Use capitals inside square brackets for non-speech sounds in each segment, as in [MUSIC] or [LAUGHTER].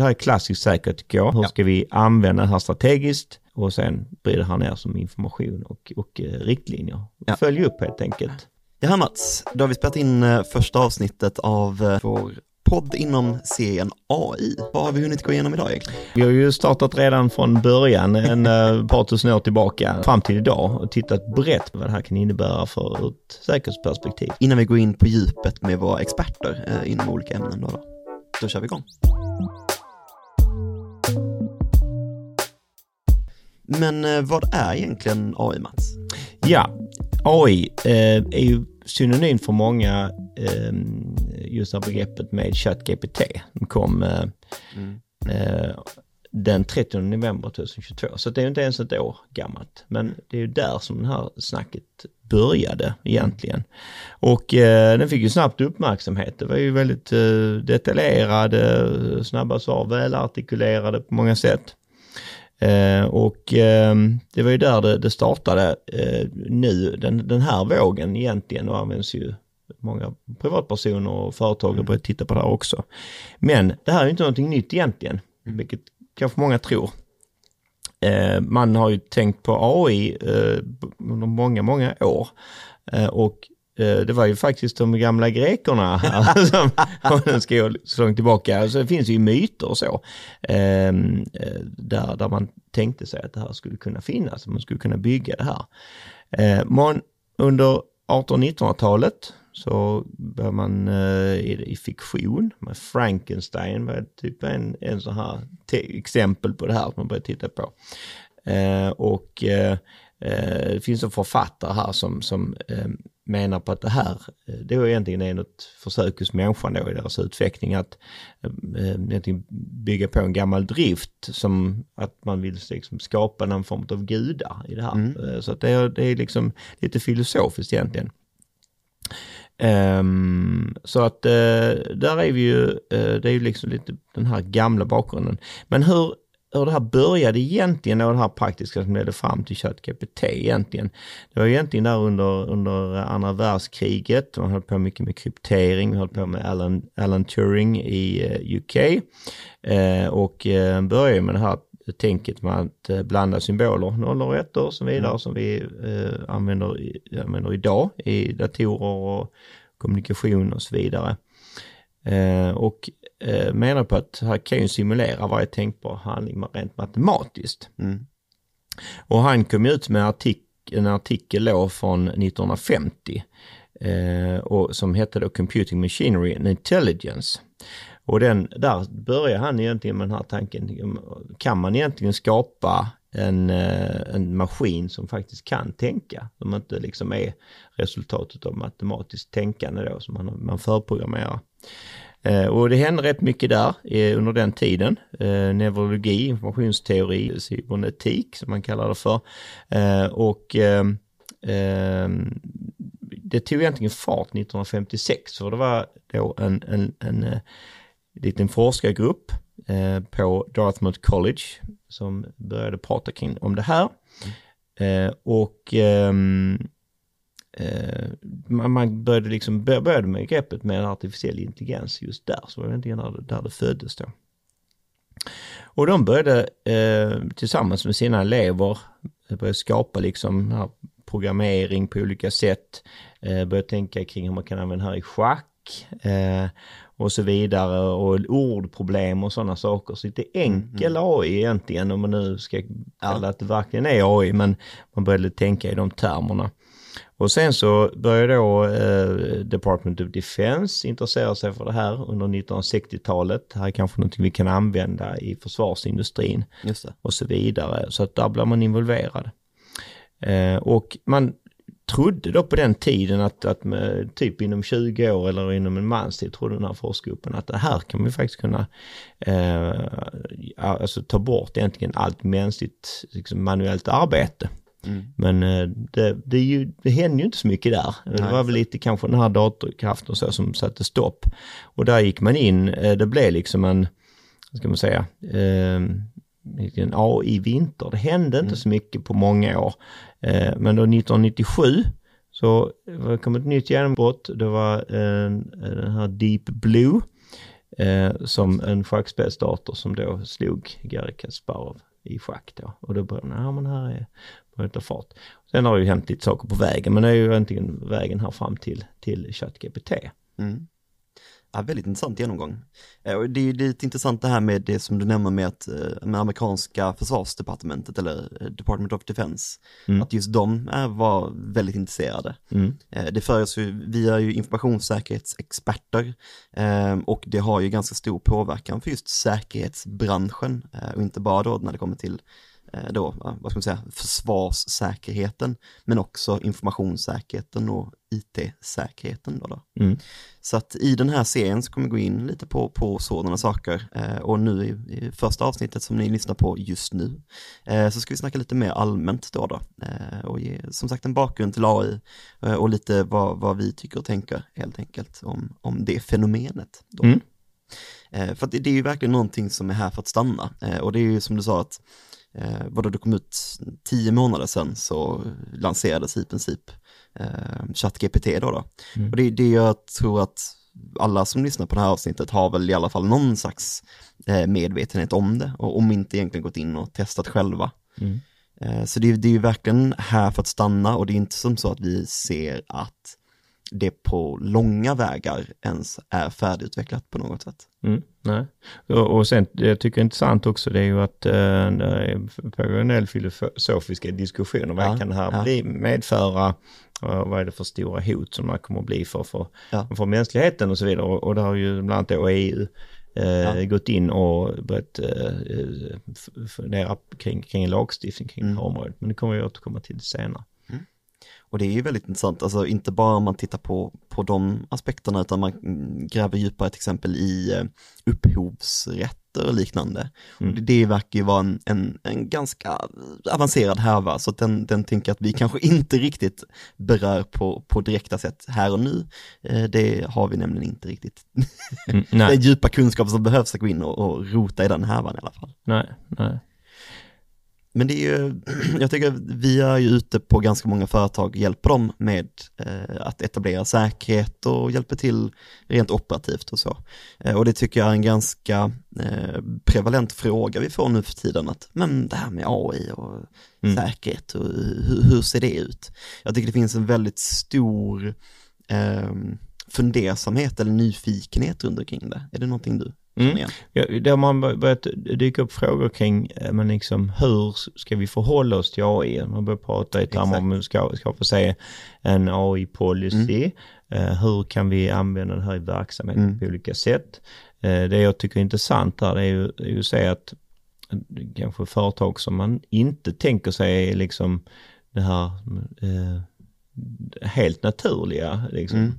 Det här är klassiskt säkert tycker jag. Hur Ja. ska vi använda det här strategiskt? Och sen bryter han ner som information och, och eh, riktlinjer. Ja. Följ upp helt enkelt. Ja Mats, då har vi spelat in eh, första avsnittet av eh, vår podd inom serien AI. Vad har vi hunnit gå igenom idag egentligen? Vi har ju startat redan från början, en par tusen år tillbaka, fram till idag och tittat brett på vad det här kan innebära för ett säkerhetsperspektiv. Innan vi går in på djupet med våra experter inom olika ämnen då, då. Då kör vi igång. Men eh, vad är egentligen AI Mats? Ja, AI eh, är ju synonym för många eh, just det begreppet med ChatGPT. Den kom eh, eh, den 30 november 2022, så det är ju inte ens ett år gammalt. Men det är ju där som det här snacket började egentligen. Och eh, den fick ju snabbt uppmärksamhet. Det var ju väldigt eh, detaljerade, snabba svar, välartikulerade på många sätt. Eh, och eh, det var ju där det, det startade eh, nu, den, den här vågen egentligen och används ju många privatpersoner och företag har börjat titta på det här också. Men det här är ju inte någonting nytt egentligen, vilket kanske många tror. Eh, man har ju tänkt på AI eh, under många, många år. Eh, och Eh, det var ju faktiskt de gamla grekerna [LAUGHS] som [LAUGHS] om ska gå så långt tillbaka. Så det finns ju myter och så. Ehm, eh, där, där man tänkte sig att det här skulle kunna finnas, man skulle kunna bygga det här. Eh, man, under 1800-1900-talet så började man eh, i, i fiktion med Frankenstein var typ en, en sån här exempel på det här som man började titta på. Eh, och eh, det finns en författare här som, som eh, menar på att det här, eh, det är egentligen är något försök hos människan då i deras utveckling att eh, egentligen bygga på en gammal drift som att man vill liksom skapa någon form av gudar i det här. Eh, Så att det är, det är liksom lite filosofiskt egentligen. Ehm, så att eh, där är vi ju, eh, det är ju liksom lite den här gamla bakgrunden. Men hur, hur det här började egentligen och det här praktiska som ledde fram till ChatGPT egentligen. Det var egentligen där under, under andra världskriget, man höll på mycket med kryptering, vi höll på med Alan, Alan Turing i eh, UK eh, och eh, började med det här tänket med att eh, blanda symboler, nollor och ettor och så vidare som vi eh, använder, använder idag i datorer och kommunikation och så vidare. Eh, och eh, menar på att här kan ju simulera varje tänkbar handling rent matematiskt. Mm. Och han kom ut med artik en artikel då från 1950 eh, och som hette då Computing Machinery and Intelligence. Och den, där börjar han egentligen med den här tanken, kan man egentligen skapa en, eh, en maskin som faktiskt kan tänka, som inte liksom är resultatet av matematiskt tänkande då som man, man förprogrammerar. Eh, och det hände rätt mycket där eh, under den tiden. Eh, neurologi, informationsteori, cybernetik som man kallar det för. Och eh, eh, det tog egentligen fart 1956 för det var då en, en, en, liten forskargrupp på Dartmouth College som började prata kring om det här. Eh, och ehm, eh, man, man började liksom bör- började med greppet med artificiell intelligens just där, så var det egentligen där, där det föddes då. Och de började eh, tillsammans med sina elever eh, börja skapa liksom här programmering på olika sätt, eh, börja tänka kring hur man kan använda det här i schack eh, och så vidare och ordproblem och sådana saker. Så är enkel AI egentligen om man nu ska kalla att det verkligen är AI, men man började tänka i de termerna. Och sen så började då eh, Department of Defense intressera sig för det här under 1960-talet. Det här är kanske någonting vi kan använda i försvarsindustrin och så vidare. Så att där blir man involverad. Eh, och man trodde då på den tiden att, att med, typ inom 20 år eller inom en manstid trodde den här forskargruppen att det här kan vi faktiskt kunna eh, alltså ta bort egentligen allt mänskligt liksom manuellt arbete. Men eh, det, det, ju, det hände ju inte så mycket där. det var väl lite kanske den här datorkraften och så som satte stopp. Och där gick man in, eh, det blev liksom en, vad ska man säga, eh, en AI-vinter. Det hände inte så mycket på många år. Eh, men då 1997 så kom ett nytt genombrott. Det var den här Deep Blue som en schackspelsdator som då slog Garry Kasparov i schack då. Och då började man, ja men här är, börjar ta fart. Sen har det ju hänt lite saker på vägen, men det är ju egentligen vägen här fram till, till ChatGPT. Mm. Ja, väldigt intressant genomgång. Eh, och det är ju lite intressant det här med det som du nämner med att eh, med amerikanska försvarsdepartementet eller eh, Department of Defense, Mm. att just de är, var väldigt intresserade. Mm. Det för oss ju, vi är ju informationssäkerhetsexperter och det har ju ganska stor påverkan för just säkerhetsbranschen och inte bara då när det kommer till då, va, vad ska man säga, försvarssäkerheten men också informationssäkerheten och IT-säkerheten då. då. Mm. Så att i den här serien så kommer vi gå in lite på, på sådana saker eh, och nu i, i första avsnittet som ni lyssnar på just nu eh, så ska vi snacka lite mer allmänt då då eh, och ge som sagt en bakgrund till AI eh, och lite vad, vad vi tycker och tänker helt enkelt om, om det fenomenet. Då. Mm. Eh, för det, är ju verkligen någonting som är här för att stanna eh, och det är ju som du sa att eh, vadå det kom ut tio månader sedan så lanserades i princip eh, ChatGPT då. då. Mm. Och det är det jag tror att alla som lyssnar på det här avsnittet har väl i alla fall någon slags eh, medvetenhet om det och om inte egentligen gått in och testat själva. Mm. Eh, så det, det är ju verkligen här för att stanna och det är inte som så att vi ser att det på långa vägar ens är färdigutvecklat på något sätt. Mm, nej. Och, och sen, det jag tycker är intressant också, det är ju att eh, det pågår en del filosofiska diskussioner. Vad Ja, kan det här ja. bli, medföra? Och vad är det för stora hot som det kommer att bli för, för, Ja. för mänskligheten och så vidare. Och, och det har ju bland annat då EU eh, Ja. gått in och börjat eh, fundera kring, kring lagstiftning kring Mm. det här området. Men det kommer vi återkomma till senare. Och det är ju väldigt intressant, alltså inte bara om man tittar på, på de aspekterna utan man gräver djupare till exempel i eh, upphovsrätter och liknande. Mm. Och det, det verkar ju vara en, en, en ganska avancerad härva så den, den tänker att vi kanske inte riktigt berör på, på direkta sätt här och nu. Eh, det har vi nämligen inte riktigt. Mm, [LAUGHS] Den djupa kunskap som behövs att gå in och, och rota i den härvan i alla fall. nej, nej. Men det är ju, [CLEARS THROAT] jag tycker vi är ju ute på ganska många företag och hjälper dem med eh, att etablera säkerhet och hjälper till rent operativt och så. Eh, och det tycker jag är en ganska eh, prevalent fråga vi får nu för tiden att, men det här med AI och Mm. säkerhet, och hur, hur ser det ut? Jag tycker det finns en väldigt stor eh, fundersamhet eller nyfikenhet runt omkring det. Är det någonting du Mm. Ja, där man bör- börjat dyka upp frågor kring, eh, men liksom hur ska vi förhålla oss till AI? Man börjar prata i termer om hur vi ska skapa sig en AI-policy. Eh, hur kan vi använda det här i verksamheten Mm. på olika sätt? Eh, det jag tycker är intressant där det är ju, är ju att se att kanske företag som man inte tänker sig är liksom det här eh, helt naturliga liksom, Mm,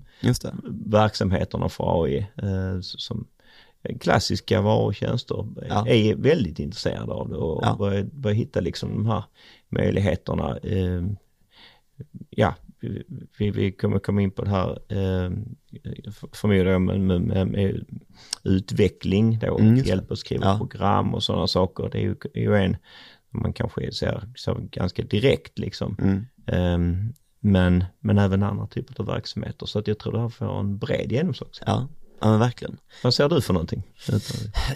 verksamheterna för AI eh, som klassiska varor och tjänster Ja. är väldigt intresserade av det och Ja. börjar, börjar hitta liksom de här möjligheterna. Eh, ja, vi- vi, kommer komma in på det här eh, för- förmodar jag med, med, med, utveckling då, Mm, hjälp att skriva Ja. program och sådana saker. Det är ju, är ju en man kanske ser, ser ganska direkt liksom. Mm. Ehm, men, men även andra typer av verksamheter. Så att jag tror det här får en bred genomslag. Ja, ja men verkligen. Vad ser du för någonting?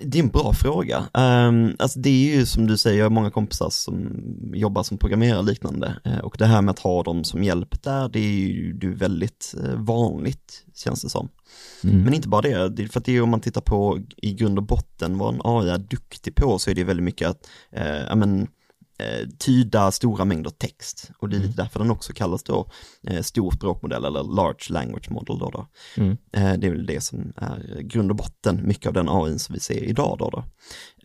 Det är en bra fråga. Um, alltså det är ju som du säger, jag har många kompisar som jobbar som programmerare och liknande. Eh, och det här med att ha dem som hjälp där, det är ju det är väldigt eh, vanligt, känns det som. Mm. Men inte bara det, för att det är ju om man tittar på i grund och botten vad en AI är duktig på så är det väldigt mycket att, eh, men, eh, tyda stora mängder text. Och det är lite därför den också kallas då eh, stor språkmodell eller large language model då. då. Mm. Eh, det är väl det som är grund och botten, mycket av den AI som vi ser idag då. då.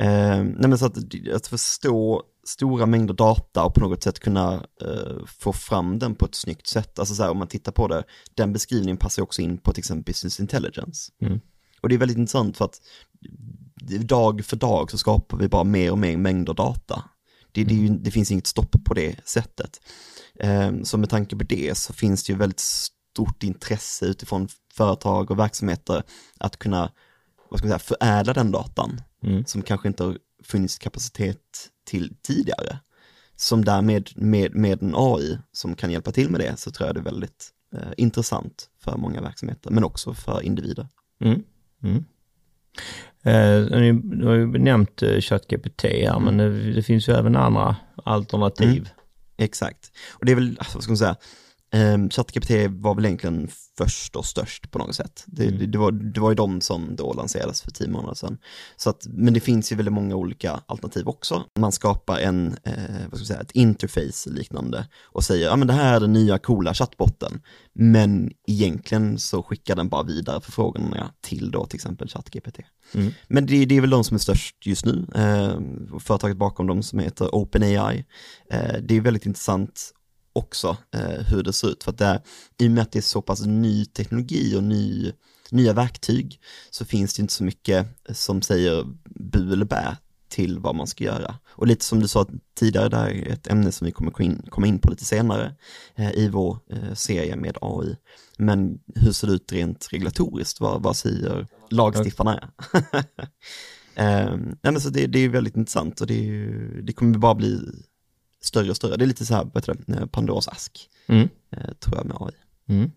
Eh, nej men så att, att förstå stora mängder data och på något sätt kunna eh, få fram den på ett snyggt sätt. Alltså så här, om man tittar på det, den beskrivningen passar också in på till exempel business intelligence. Mm. Och det är väldigt intressant för att dag för dag så skapar vi bara mer och mer mängder data. Det, det, ju, det finns inget stopp på det sättet. Eh, så med tanke på det så finns det ju väldigt stort intresse utifrån företag och verksamheter att kunna vad ska man säga, förädla den datan Mm. som kanske inte har funnits kapacitet till tidigare. Som därmed med, med en AI som kan hjälpa till med det så tror jag det är väldigt eh, intressant för många verksamheter men också för individer. Mm. Mm. Eh, du har ju nämnt eh, ChatGPT här, mm. men det, det, finns ju även andra alternativ. Mm. Exakt. Och det är väl, alltså, vad ska man säga, Um, ChatGPT var väl egentligen först och störst på något sätt. Det, mm. det, det, var, det var ju de som då lanserades för tio månader sedan. Så att, men det finns ju väldigt många olika alternativ också. Man skapar en, eh, vad ska jag säga, ett interface liknande och säger, ja men det här är den nya coola chattbotten. Men egentligen så skickar den bara vidare förfrågningarna till då till exempel ChatGPT. Mm. Men det, det, är väl de som är störst just nu. Eh, företaget bakom dem som heter OpenAI. Eh, det är väldigt intressant också eh, hur det ser ut. För att det är, i och med att det är så pass ny teknologi och ny, nya verktyg så finns det inte så mycket eh, som säger bu eller bä till vad man ska göra. Och lite som du sa tidigare, det här är ett ämne som vi kommer komma in, komma in på lite senare eh, i vår eh, serie med AI. Men hur ser det ut rent regulatoriskt? Vad, vad säger lagstiftarna? [LAUGHS] eh, nej, så det, det är väldigt intressant och det, det kommer bara bli större och större. Det är lite så här, vad heter det, eh, Pandoras ask, mm. Eh, tror jag med AI. Mm.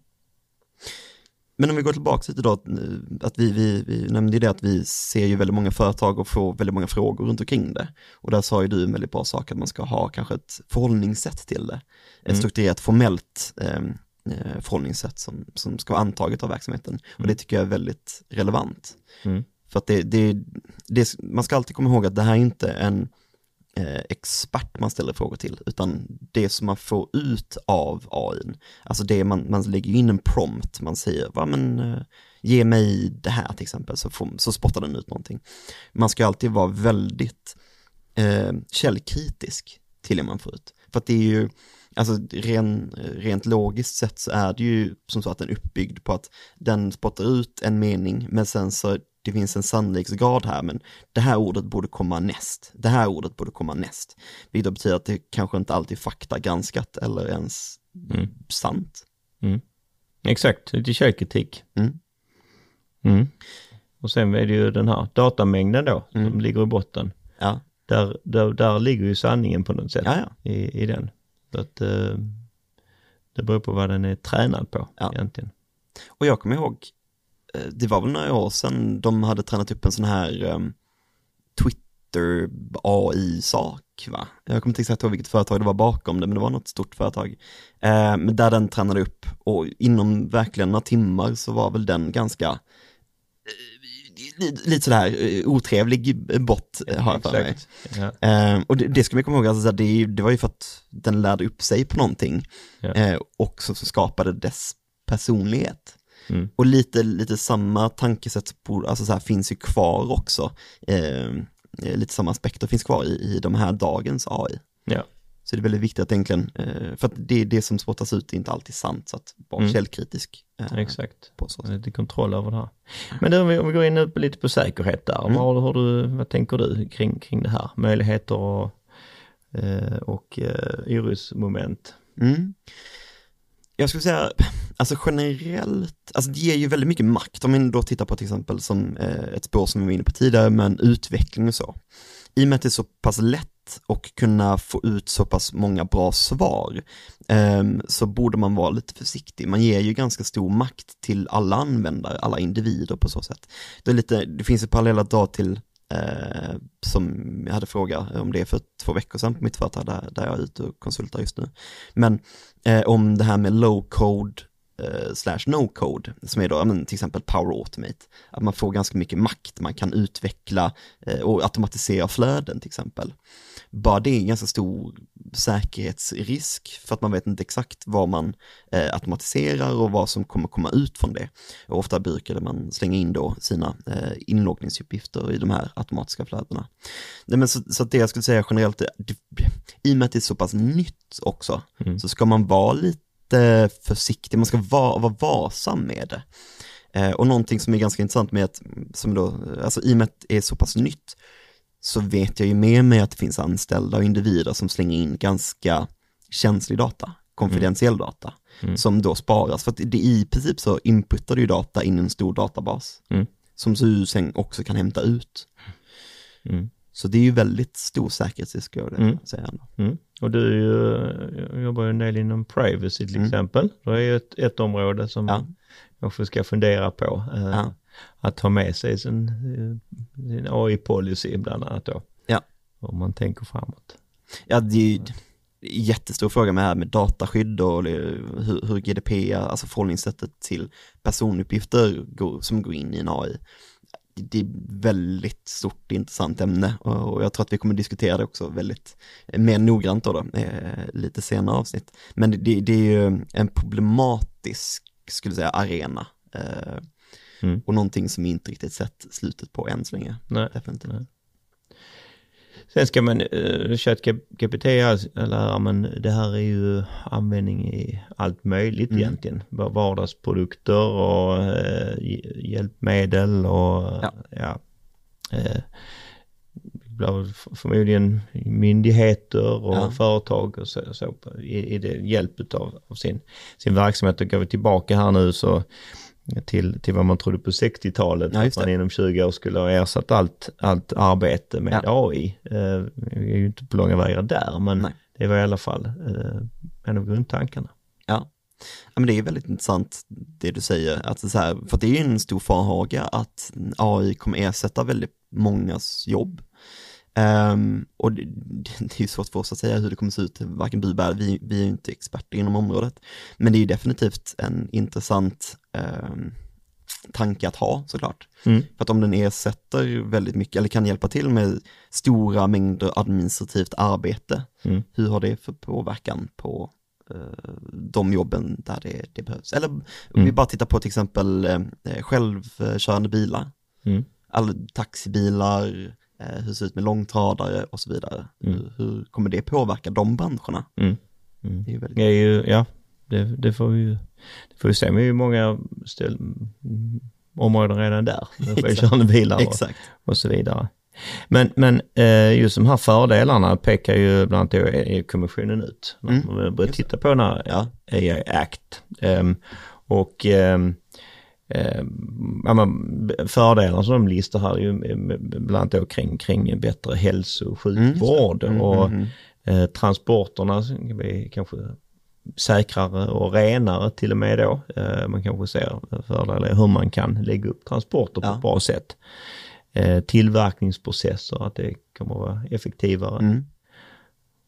Men om vi går tillbaka lite då, eh, att vi, vi, vi nämnde ju det att vi ser ju väldigt många företag och får väldigt många frågor runt omkring det. Och där sa ju du en väldigt bra sak att man ska ha kanske ett förhållningssätt till det. Ett mm. strukturerat formellt ehm, eh, förhållningssätt som, som ska vara antaget av verksamheten. Och det mm. tycker jag är väldigt relevant. Mm. För att det, det, det, man ska alltid komma ihåg att det här är inte en eh, expert man ställer frågor till, utan det som man får ut av AI. Alltså det man, man lägger in en prompt, man säger, va men eh, ge mig det här till exempel, så, får, så spottar den ut någonting. Man ska alltid vara väldigt eh, källkritisk till det man får ut. För att det är ju, alltså ren, rent logiskt sett så är det ju som så att den är uppbyggd på att den spottar ut en mening, men sen så det finns en sannolikhetsgrad här, men det här ordet borde komma näst. Det här ordet borde komma näst. Vilket betyder att det kanske inte alltid är faktagranskat eller ens mm. sant. Mm. Exakt, lite källkritik. Mm. Mm. Och sen är det ju den här datamängden då, som mm. ligger i botten. Ja. Där, där, där ligger ju sanningen på något sätt ja, ja. I, i den. Så att, eh, det beror på vad den är tränad på ja. egentligen. Och jag kommer ihåg det var väl några år sedan de hade tränat upp en sån här um, Twitter AI-sak va? Jag kommer inte exakt ihåg vilket företag det var bakom det, men det var något stort företag. Men där den tränade upp och inom verkligen några timmar så var väl den ganska uh, lite sådär otrevlig bott har jag för mig. Ja. Uh, och det, det ska man komma ihåg, alltså, det, det var ju för att den lärde upp sig på någonting ja. uh, och så, så skapade dess personlighet. Mm. Och lite, lite samma tankesätt på, alltså så här, finns ju kvar också. Eh, lite samma aspekter finns kvar i, i de här dagens AI. Ja. Så det är väldigt viktigt att egentligen, eh, för att det, det som spottas ut är inte alltid sant, så att vara mm. källkritisk. Eh, Exakt, på så lite kontroll över det här. Men du, om vi, om vi går in lite på säkerhet där, mm. vad, har du, vad tänker du kring, kring det här? Möjligheter och, eh, och eh, orosmoment? Mm jag skulle säga, alltså generellt, alltså det ger ju väldigt mycket makt, om vi då tittar på till exempel som eh, ett spår som vi var inne på tidigare, men utveckling och så. I och med att det är så pass lätt och kunna få ut så pass många bra svar eh, så borde man vara lite försiktig. Man ger ju ganska stor makt till alla användare, alla individer på så sätt. Det, är lite, det finns ju paralleller att dra till eh, som jag hade frågat om det för två veckor sedan på mitt företag där, där jag är ute och konsultar just nu. Men eh, om det här med low code eh, slash no code, som är då men, till exempel Power Automate, att man får ganska mycket makt, man kan utveckla eh, och automatisera flöden till exempel. Bara det är en ganska stor säkerhetsrisk för att man vet inte exakt vad man eh, automatiserar och vad som kommer komma ut från det. Och ofta brukade man slänga in då sina eh, inloggningsuppgifter i de här automatiska flödena. Nej, men så, så det jag skulle säga generellt, det, i och med att det är så pass nytt också, mm. så ska man vara lite försiktig, man ska vara, vara varsam med det. Eh, och någonting som är ganska intressant med att, som då, alltså i och med att det är så pass nytt, så vet jag ju med mig att det finns anställda och individer som slänger in ganska känslig data, konfidentiell data, mm. som då sparas. För att det i princip så inputtar du data in i en stor databas, mm. som du sen också kan hämta ut. Så det är ju väldigt stor säkerhetsrisk, skulle jag mm. säga. Mm. Och du ju, jobbar ju en del inom privacy till mm. exempel. Det är ju ett, ett område som ja. jag ska fundera på. Eh, ja. att ta med sig sin, eh, sin AI-policy bland annat då. Ja. Om man tänker framåt. Ja, det är ju jättestor fråga med här med dataskydd och hur, hur GDPR, alltså förhållningssättet till personuppgifter går, som går in i en AI. Det är väldigt stort intressant ämne och jag tror att vi kommer diskutera det också väldigt mer noggrant då, då eh, lite senare avsnitt. Men det, det är ju en problematisk, skulle jag säga, arena. Eh, mm. Och någonting som vi inte riktigt sett slutet på än så länge. Nej. Definitivt. Nej. Sen ska man, uh, ChatGPT, eller men det här är ju användning i allt möjligt mm. egentligen. Vardagsprodukter och uh, hjälpmedel och ja. ja uh, förmodligen myndigheter och ja. företag och så, så i, i det hjälp av, av, sin, sin verksamhet. Och går vi tillbaka här nu så till, till vad man trodde på 60-talet, ja, att man inom 20 år skulle ha ersatt allt, allt arbete med ja. AI. Eh, vi är ju inte på långa vägar där, men Nej. det var i alla fall eh, en av grundtankarna. Ja. ja, men det är väldigt intressant det du säger, att så här, för det är ju en stor farhåga att AI kommer ersätta väldigt mångas jobb. Um, och det, [LAUGHS] det, är ju svårt för oss att säga hur det kommer se ut, varken du eller vi, vi är ju inte experter inom området. Men det är ju definitivt en intressant um, tanke att ha såklart. Mm. För att om den ersätter väldigt mycket, eller kan hjälpa till med stora mängder administrativt arbete, mm. hur har det för påverkan på uh, de jobben där det, det behövs? Eller om mm. vi bara tittar på till exempel uh, självkörande bilar, mm. alla taxibilar, hur det ser ut med långtradare och så vidare. Mm. Hur, hur, kommer det påverka de branscherna? Mm. Mm. Det är, väldigt... det är ju, ja, det, det, får vi ju det får vi se. Vi är ju många ställ, områden redan där. [LAUGHS] Självkörande bilar och, och så vidare. Men, men eh, just de här fördelarna pekar ju bland annat EU-kommissionen ut. När mm. man börjar titta på den här ja. AI Act. Um, och um, eh, fördelarna som de listar här är ju bland annat då kring, kring bättre hälso och sjukvård mm. och mm, mm, eh, transporterna blir kanske säkrare och renare till och med då. Eh, man kanske ser fördelar hur man kan lägga upp transporter på ja. ett bra sätt. Eh, tillverkningsprocesser, att det kommer att vara effektivare.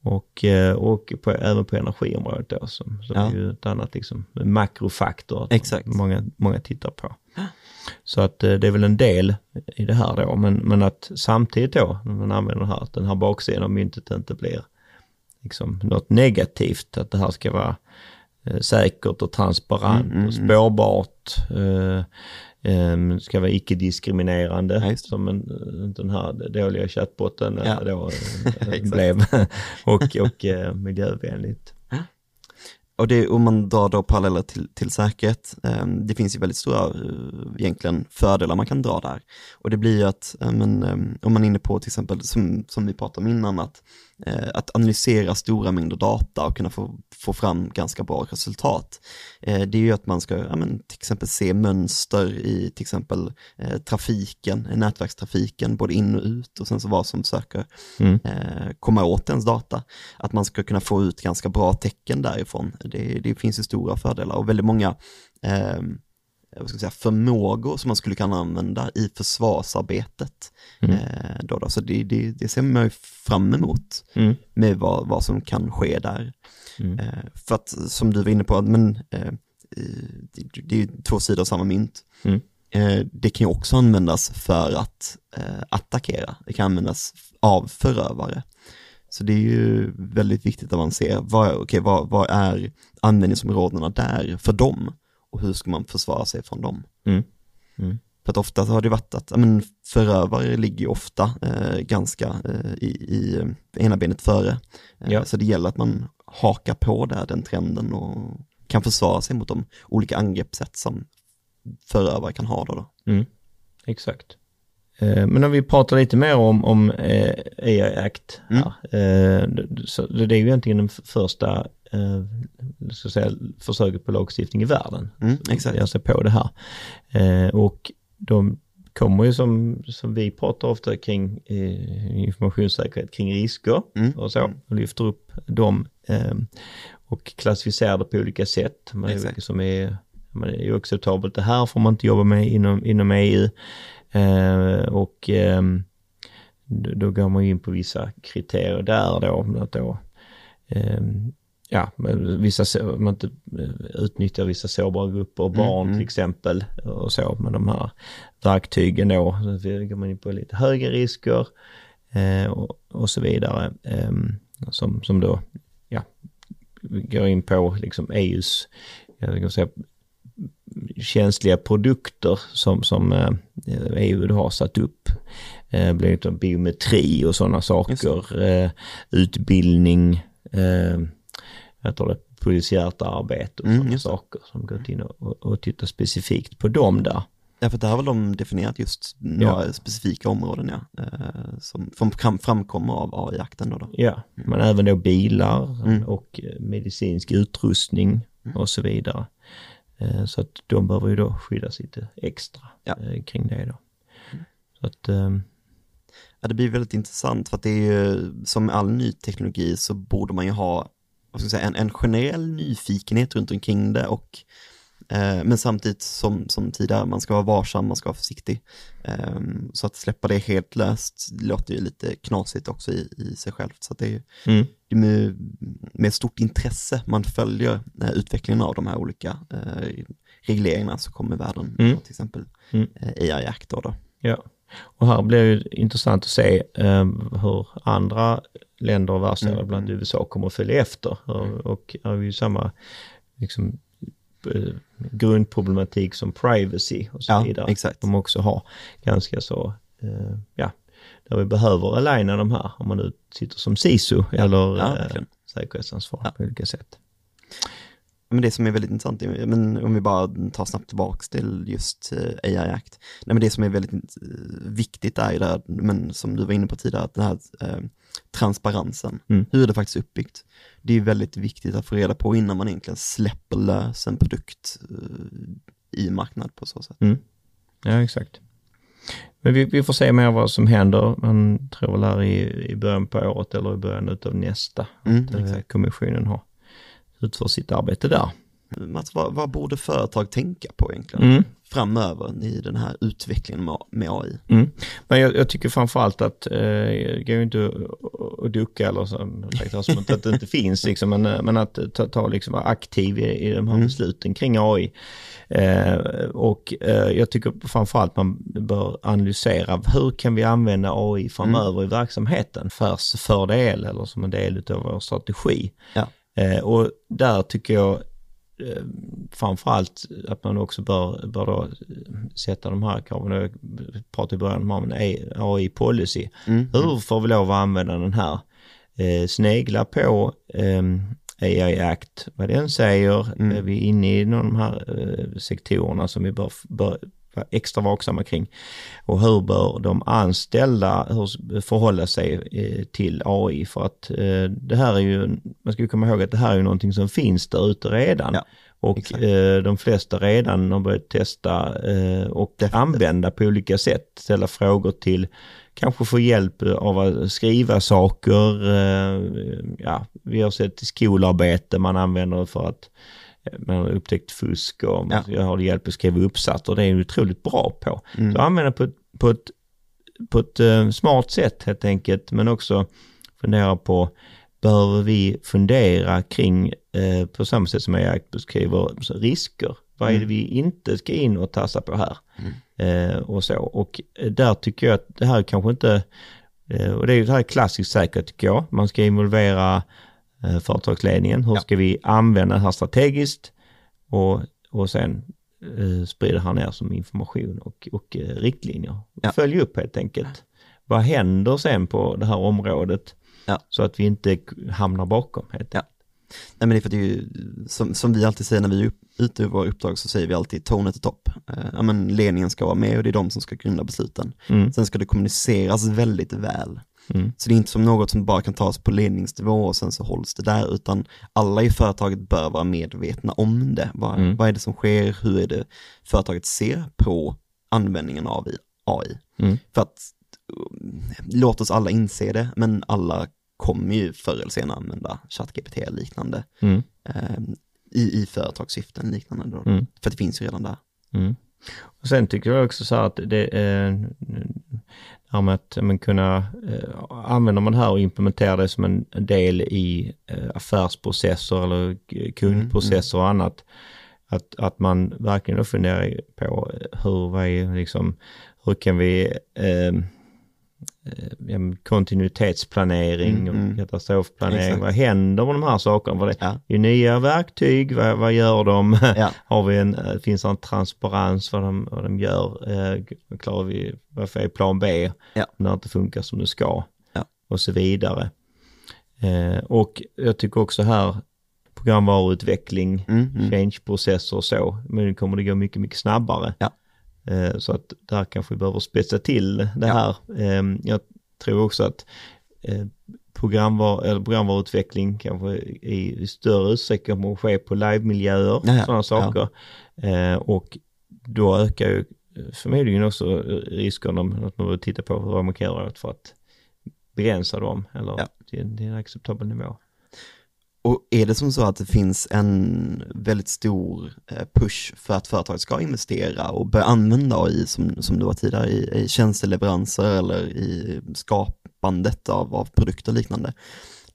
Och, eh, och på, även på energiområdet då som, som ja. är ju ett annat liksom makrofaktor Exakt. många, många tittar på. Så att eh, det är väl en del i det här då, men, men att samtidigt då, när man använder det här, att den här baksidan av myntet inte blir liksom något negativt, att det här ska vara eh, säkert och transparent mm, mm, och mm. spårbart. Eh, um, ska vara icke-diskriminerande ja, som en, den här dåliga chattbotten ja. då [LAUGHS] blev [LAUGHS] och, och uh, miljövänligt. Och det, om man drar då paralleller till, till säkerhet, eh, det finns ju väldigt stora eh, egentligen fördelar man kan dra där. Och det blir ju att, eh, men, om man är inne på till exempel, som, som vi pratade om innan, att Eh, att analysera stora mängder data och kunna få, få fram ganska bra resultat. Eh, det är ju att man ska ja, men, till exempel se mönster i till exempel eh, trafiken, nätverkstrafiken, både in och ut och sen så vad som försöker mm. komma åt ens data. Att man ska kunna få ut ganska bra tecken därifrån. Det, det finns ju stora fördelar och väldigt många eh, vad ska säga, förmågor som man skulle kunna använda i försvarsarbetet. Mm. Eh, då då. Så det, det, det ser man ju fram emot mm. med vad, vad som kan ske där. Mm. Eh, för att som du var inne på, men, eh, det, det är två sidor av samma mynt. Mm. Eh, det kan ju också användas för att eh, attackera, det kan användas av förövare. Så det är ju väldigt viktigt att man ser, vad, okay, vad, vad är användningsområdena där för dem? Och hur ska man försvara sig från dem? Mm. Mm. För att ofta har det varit att, men förövare ligger ju ofta eh, ganska eh, i, i eh, ena benet före. Eh, ja. Så det gäller att man hakar på där, den trenden och kan försvara sig mot de olika angreppssätt som förövare kan ha då. då. Mm. Exakt. Eh, men om vi pratar lite mer om, om eh, AI Act här. Mm. Eh, så det är ju egentligen den första eh, ska säga, försöket på lagstiftning i världen. Mm, exakt. Jag ser på det här. Eh, och de kommer ju som, som vi pratar ofta kring eh, informationssäkerhet kring risker mm. och så. Och lyfter upp dem eh, och klassificerar det på olika sätt. Man, som är men det är ju acceptabelt, det här får man inte jobba med inom, inom EU. Eh, och eh, då går man in på vissa kriterier där då, att då eh, ja, vissa, man inte eh, utnyttjar vissa sårbara grupper, mm, barn mm. till exempel och så med de här verktygen då. Går man in på lite högre risker eh, och, och, så vidare. Eh, som, som då, ja, går in på liksom EUs, jag säga, känsliga produkter som, som eh, EU har satt upp. Eh, bland annat biometri och sådana saker, eh, utbildning, eh, heter det, polisiärt arbete och mm, saker som gått in och, och tittat specifikt på dem där. Ja, för där har väl de definierat just några ja. specifika områden ja, eh, som, som framkommer av AI-akten då, då. Ja, mm. men även då bilar mm. och eh, medicinsk utrustning mm. och så vidare. Eh, så att de behöver ju då skyddas lite extra ja. kring det då. Mm. Så att, ehm, ja, det blir väldigt intressant för att det är ju som all ny teknologi så borde man ju ha vad ska jag säga, en, en generell nyfikenhet runt omkring det och eh, men samtidigt som, som tidigare, man ska vara varsam, man ska vara försiktig. Eh, så att släppa det helt löst låter ju lite knasigt också i, i sig självt. Så att det är, mm. det är med, med stort intresse man följer eh, utvecklingen av de här olika eh, regleringarna som kommer i världen, mm. till exempel mm. AI Act då. då. Ja. Och här blir det intressant att se eh, hur andra länder och världsdelar, mm. bland USA, kommer att följa efter. Och, och är ju samma liksom, eh, grundproblematik som privacy och så ja, vidare. Exakt. De också har ganska så, eh, ja, där vi behöver aligna de här, om man nu sitter som SISU eller ja, eh, säkerhetsansvar ja. på olika sätt. Men det som är väldigt intressant, men om vi bara tar snabbt tillbaks till just eh, AI Act. Nej, men det som är väldigt eh, viktigt är ju det här, men som du var inne på tidigare, att den här eh, transparensen, mm. hur är det faktiskt uppbyggt? Det är väldigt viktigt att få reda på innan man egentligen släpper lös en produkt eh, i marknad på så sätt. Mm. Ja, exakt. Men vi, vi, får se mer vad som händer. Man tror väl här i, i början på året eller i början av nästa. Mm, att eh, kommissionen har utför sitt arbete där. Mats, vad, vad borde företag tänka på egentligen mm. framöver i den här utvecklingen med AI? Mm. Men jag, jag, tycker framförallt att, eh, det går ju inte att ducka eller så, som att det inte finns, liksom, men, eh, men att ta, ta liksom, vara aktiv i, i de här mm. besluten kring AI. Eh, och eh, jag tycker framförallt man bör analysera hur kan vi använda AI framöver mm. i verksamheten för fördel eller som en del av vår strategi. Ja. Eh, och där tycker jag eh, framförallt att man också bör, bör då sätta de här kraven, jag pratade i början om AI-policy. Mm. Hur får vi lov att använda den här? Eh, snegla på eh, AI Act, vad den säger. Mm. Är vi inne i någon av de här eh, sektorerna som vi bör, bör vara extra vaksamma kring. Och hur bör de anställda hur förhålla sig eh, till AI? För att eh, det här är ju, man ska ju komma ihåg att det här är ju någonting som finns där ute redan. Ja, och eh, de flesta redan har börjat testa och Definitivt. använda på olika sätt, ställa frågor till kanske få hjälp av att skriva saker. Ja, vi har sett skolarbete man använder för att man har upptäckt fusk och ja. jag har hjälp att skriva uppsatser. och Det är jag otroligt bra på. Mm. Så använda på på ett, på ett uh, smart sätt helt enkelt, men också fundera på behöver vi fundera kring, uh, på samma sätt som jag beskriver, risker. Vad är det mm. vi inte ska in och tassa på här? Mm. Uh, och så. Och där tycker jag att det här kanske inte, och det är ju det här klassiskt säkert tycker jag, man ska involvera företagsledningen. Hur ja. ska vi använda det här strategiskt? Och, och sen eh, sprida här ner som information och, och eh, riktlinjer. Ja. Följ upp helt enkelt. Vad händer sen på det här området? Ja. Så att vi inte hamnar bakom. Helt ja. Nej men det är för att det är ju, som, som vi alltid säger när vi är ute i våra uppdrag så säger vi alltid tone to top. Eh, ja men ledningen ska vara med och det är de som ska grunda besluten. Mm. Sen ska det kommuniceras väldigt väl. Mm. Så det är inte som något som bara kan tas på ledningsnivå och sen så hålls det där, utan alla i företaget bör vara medvetna om det. Vad, mm. vad är det som sker? Hur är det företaget ser på användningen av AI? Mm. För att, låt oss alla inse det, men alla kommer ju förr eller senare använda ChatGPT liknande. Mm. Eh, i, i företagssyften liknande då. Mm. För det finns ju redan där. Mm. Och sen tycker jag också så här att det eh, här med att men kunna eh, använder man det här och implementerar det som en del i eh, affärsprocesser eller kundprocesser och annat. Att, att man verkligen då funderar på hur, vad är liksom, hur kan vi eh, kontinuitetsplanering Mm, mm. och katastrofplanering. Exakt. Vad händer med de här sakerna? Vad det Ja. är nya verktyg, vad, vad gör de? [LAUGHS] Ja. Har vi en, eh, finns det en transparens vad de, vad de gör? Eh, klarar vi, varför är plan B Ja. när det inte funkar som det ska? Ja. Och så vidare. Eh, och jag tycker också här programvaruutveckling, Mm, mm. change-processer och så, men nu kommer det gå mycket, mycket snabbare. Ja. Eh, så att där kanske vi behöver spetsa till det Ja. här. Eh, jag tror också att eh, programvar eller programvaruutveckling kanske i, i större utsträckning kommer att ske på live-miljöer, Ja, ja. sådana saker. Eh, och då ökar ju förmodligen också risken om att man vill titta på hur man kan göra för att begränsa dem eller Ja. till, till en acceptabel nivå. Och är det som så att det finns en väldigt stor eh, push för att företaget ska investera och börja använda AI som, som du var tidigare i, i tjänsteleveranser eller i skapandet av, av produkter och liknande,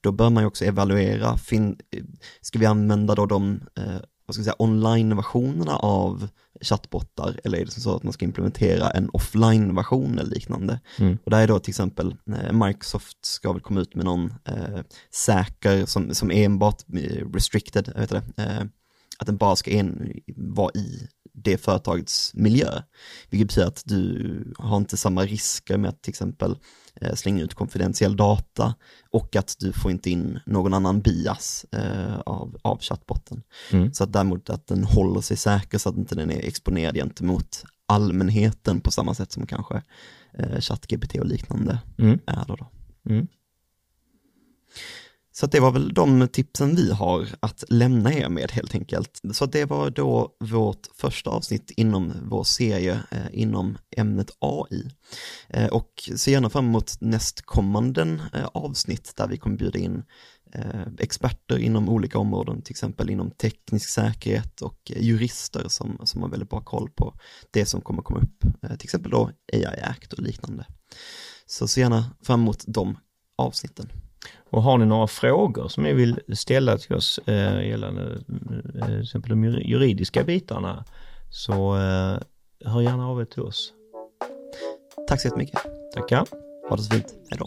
då bör man ju också evaluera, fin, eh, ska vi använda då de eh, vad ska jag säga, online-versionerna av chattbottar eller är det som så att man ska implementera en offline-version eller liknande? Mm. Och där är då till exempel eh, Microsoft ska väl komma ut med någon eh, säker som, som är enbart eh, restricted, vet det, eh, att den bara ska en, vara i det företagets miljö. Vilket betyder att du har inte samma risker med att till exempel slänga ut konfidentiell data och att du får inte in någon annan bias eh, av, av chattbotten. Mm. Så att däremot att den håller sig säker så att inte den är exponerad gentemot allmänheten på samma sätt som kanske eh, ChatGPT och liknande Mm. är då. då. Mm. Så att det var väl de tipsen vi har att lämna er med helt enkelt. Så det var då vårt första avsnitt inom vår serie eh, inom ämnet AI. Eh, och se gärna fram emot nästkommande eh, avsnitt där vi kommer bjuda in eh, experter inom olika områden, till exempel inom teknisk säkerhet och eh, jurister som, som har väldigt bra koll på det som kommer komma upp, eh, till exempel då AI Act och liknande. Så se gärna fram emot de avsnitten. Och har ni några frågor som ni vill ställa till oss eh, gällande eh, till exempel de jur- juridiska bitarna så eh, hör gärna av er till oss. Tack så jättemycket. Tackar. Ha det så fint. Hej då.